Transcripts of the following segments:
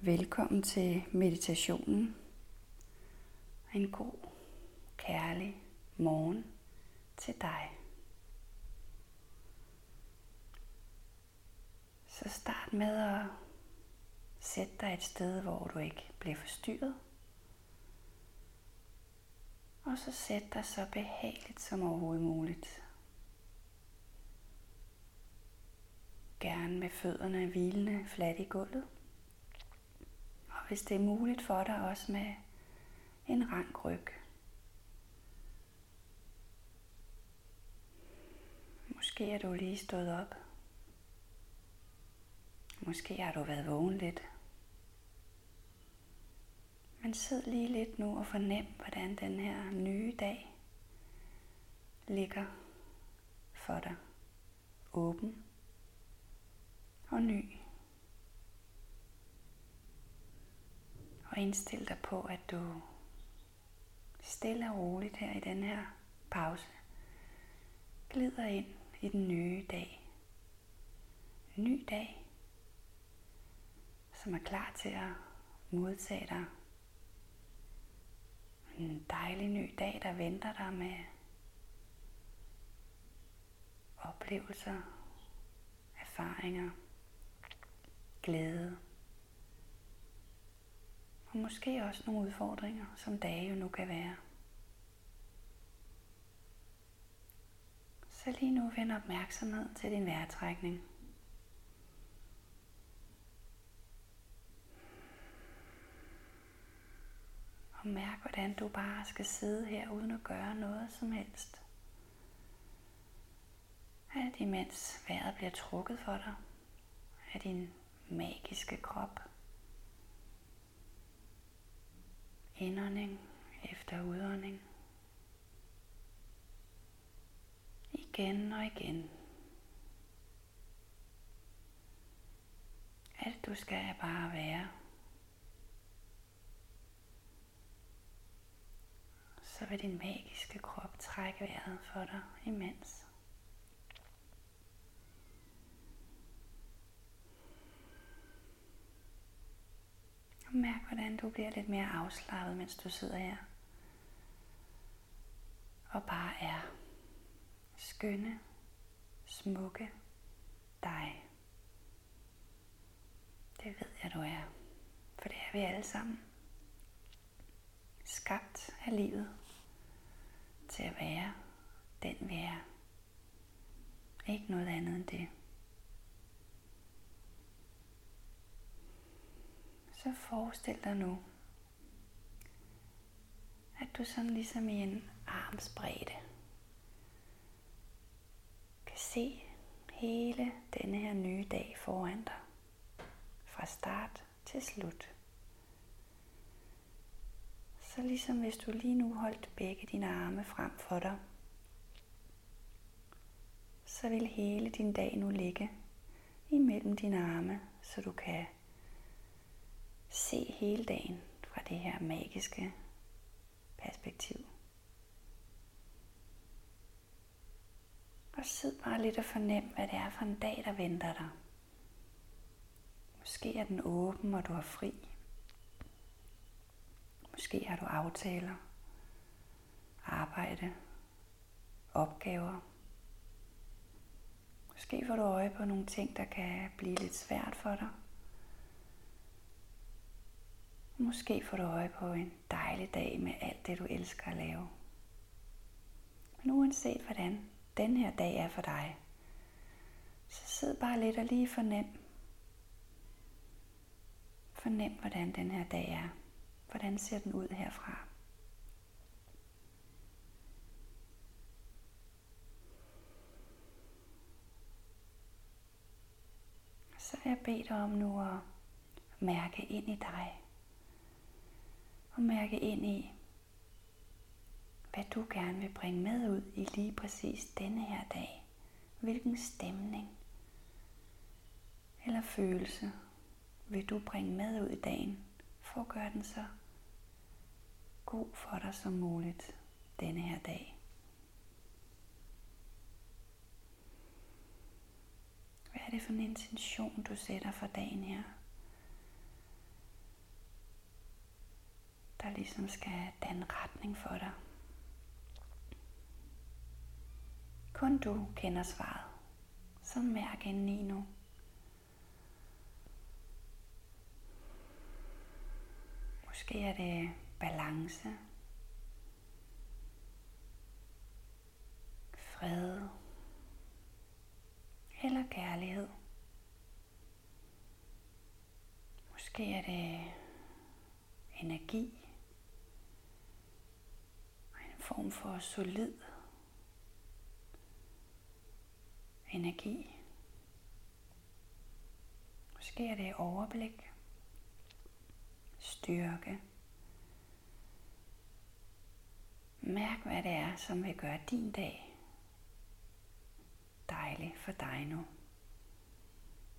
Velkommen til meditationen. En god, kærlig morgen til dig. Så start med at sætte dig et sted, hvor du ikke bliver forstyrret. Og så sæt dig så behageligt som overhovedet muligt. Gerne med fødderne hvilende fladt i gulvet hvis det er muligt for dig også med en rank ryg. Måske er du lige stået op. Måske har du været vågen lidt. Men sid lige lidt nu og fornem, hvordan den her nye dag ligger for dig. Åben og ny. Og indstil dig på, at du stille og roligt her i den her pause glider ind i den nye dag. En ny dag, som er klar til at modtage dig. En dejlig ny dag, der venter dig med oplevelser, erfaringer, glæde og måske også nogle udfordringer, som dage jo nu kan være. Så lige nu vend opmærksomhed til din vejrtrækning. Og mærk, hvordan du bare skal sidde her uden at gøre noget som helst. Alt imens vejret bliver trukket for dig af din magiske krop. Indånding efter udånding. Igen og igen. Alt du skal er bare være. Så vil din magiske krop trække vejret for dig imens. Og mærk, hvordan du bliver lidt mere afslappet, mens du sidder her. Og bare er skønne, smukke dig. Det ved jeg, du er. For det er vi alle sammen. Skabt af livet til at være den vi er. Ikke noget andet end det. Så forestil dig nu, at du sådan ligesom i en armsbredde kan se hele denne her nye dag foran dig. Fra start til slut. Så ligesom hvis du lige nu holdt begge dine arme frem for dig, så vil hele din dag nu ligge imellem dine arme, så du kan se hele dagen fra det her magiske perspektiv. Og sid bare lidt og fornem, hvad det er for en dag, der venter dig. Måske er den åben, og du har fri. Måske har du aftaler, arbejde, opgaver. Måske får du øje på nogle ting, der kan blive lidt svært for dig. Måske får du øje på en dejlig dag med alt det, du elsker at lave. Men uanset hvordan den her dag er for dig, så sid bare lidt og lige fornem. Fornem, hvordan den her dag er. Hvordan ser den ud herfra? Så vil jeg bede dig om nu at mærke ind i dig og mærke ind i, hvad du gerne vil bringe med ud i lige præcis denne her dag. Hvilken stemning eller følelse vil du bringe med ud i dagen, for at gøre den så god for dig som muligt denne her dag. Hvad er det for en intention, du sætter for dagen her? Der ligesom skal danne retning for dig. Kun du kender svaret. Så mærk indeni nu. Måske er det balance, fred eller kærlighed. Måske er det energi og en form for solid energi. Måske er det overblik, styrke. Mærk, hvad det er, som vil gøre din dag dejlig for dig nu.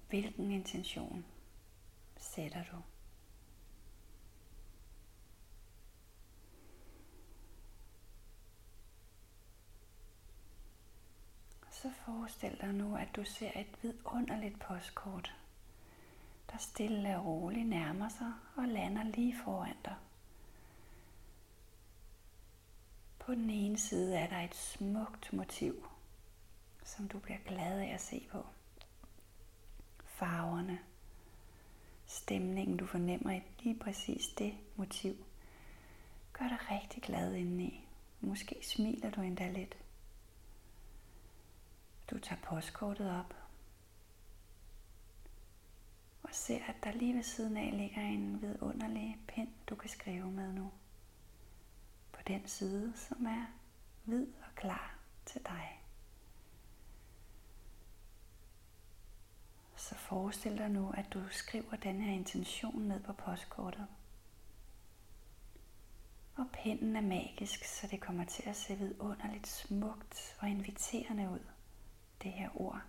Hvilken intention sætter du? Så forestil dig nu, at du ser et vidunderligt postkort, der stille og roligt nærmer sig og lander lige foran dig. På den ene side er der et smukt motiv, som du bliver glad af at se på. Farverne, stemningen du fornemmer i lige præcis det motiv, gør dig rigtig glad indeni. Måske smiler du endda lidt. Du tager postkortet op og ser, at der lige ved siden af ligger en vidunderlig pen, du kan skrive med nu. På den side, som er hvid og klar til dig. Så forestil dig nu, at du skriver den her intention ned på postkortet. Og pinden er magisk, så det kommer til at se vidunderligt smukt og inviterende ud det her ord,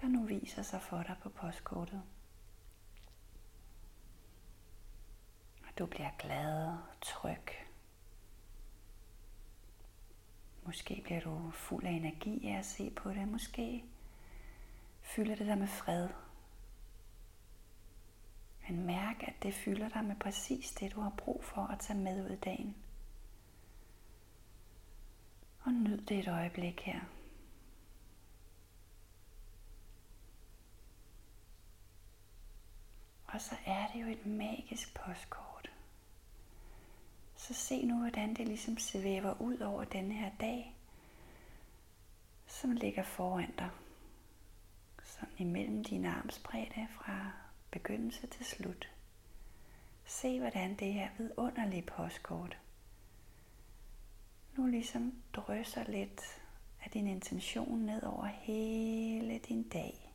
der nu viser sig for dig på postkortet. Og du bliver glad og tryg. Måske bliver du fuld af energi af at se på det. Måske fylder det dig med fred. Men mærk, at det fylder dig med præcis det, du har brug for at tage med ud i dagen. Og nyd det et øjeblik her. Og så er det jo et magisk postkort. Så se nu, hvordan det ligesom svæver ud over denne her dag, som ligger foran dig. Sådan imellem dine armsbredde fra begyndelse til slut. Se, hvordan det her vidunderlige postkort nu ligesom drysser lidt af din intention ned over hele din dag.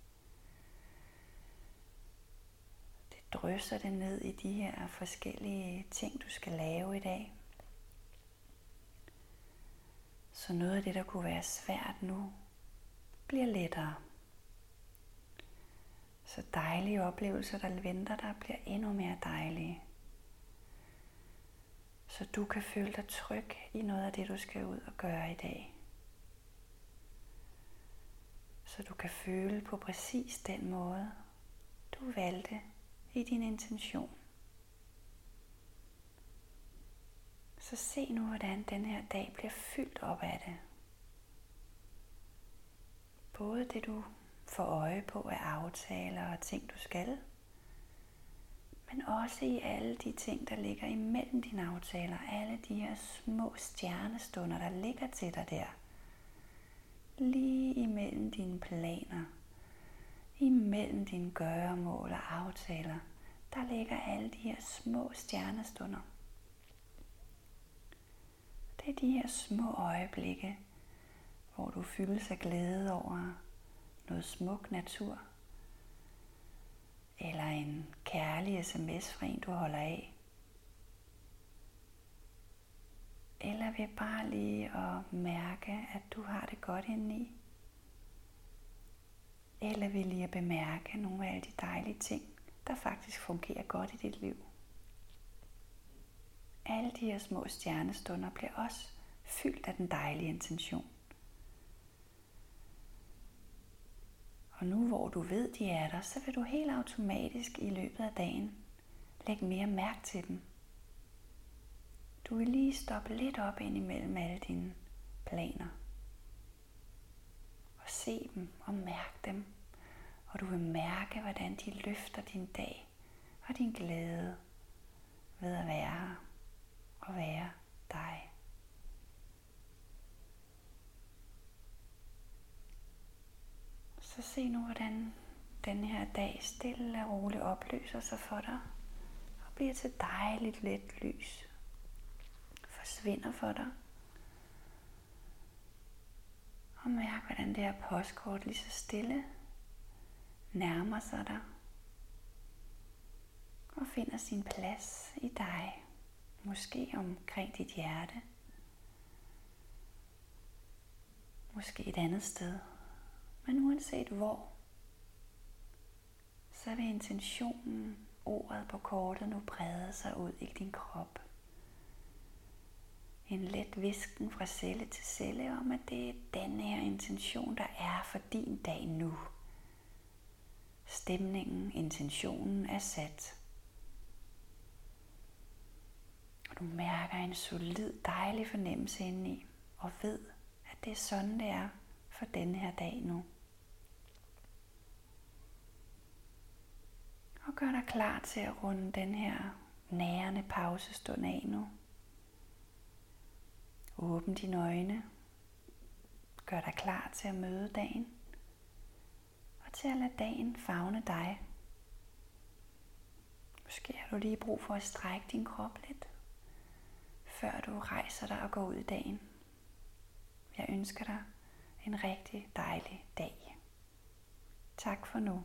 Drysser det ned i de her forskellige ting, du skal lave i dag. Så noget af det, der kunne være svært nu, bliver lettere. Så dejlige oplevelser, der venter dig, bliver endnu mere dejlige. Så du kan føle dig tryg i noget af det, du skal ud og gøre i dag. Så du kan føle på præcis den måde, du valgte i din intention. Så se nu, hvordan den her dag bliver fyldt op af det. Både det, du får øje på af aftaler og ting, du skal, men også i alle de ting, der ligger imellem dine aftaler, alle de her små stjernestunder, der ligger til dig der. Lige imellem dine planer imellem dine gøremål og aftaler, der ligger alle de her små stjernestunder. Det er de her små øjeblikke, hvor du fyldes af glæde over noget smuk natur, eller en kærlig sms fra en, du holder af, eller ved bare lige at mærke, at du har det godt indeni. Eller vil jeg bemærke nogle af alle de dejlige ting, der faktisk fungerer godt i dit liv. Alle de her små stjernestunder bliver også fyldt af den dejlige intention. Og nu hvor du ved, de er der, så vil du helt automatisk i løbet af dagen lægge mere mærke til dem. Du vil lige stoppe lidt op ind imellem alle dine planer. Se dem og mærke dem. Og du vil mærke, hvordan de løfter din dag og din glæde ved at være her og være dig. Så se nu, hvordan den her dag stille og roligt opløser sig for dig og bliver til dejligt let lys. Forsvinder for dig. Og mærk, hvordan det her postkort lige så stille nærmer sig dig og finder sin plads i dig. Måske omkring dit hjerte. Måske et andet sted. Men uanset hvor, så vil intentionen, ordet på kortet nu brede sig ud i din krop. En let visken fra celle til celle om, at det er den her intention, der er for din dag nu. Stemningen, intentionen er sat. Og du mærker en solid, dejlig fornemmelse indeni, og ved, at det er sådan, det er for den her dag nu. Og gør dig klar til at runde den her nærende pausestund af nu. Åbn dine øjne. Gør dig klar til at møde dagen. Og til at lade dagen fagne dig. Måske har du lige brug for at strække din krop lidt, før du rejser dig og går ud i dagen. Jeg ønsker dig en rigtig dejlig dag. Tak for nu.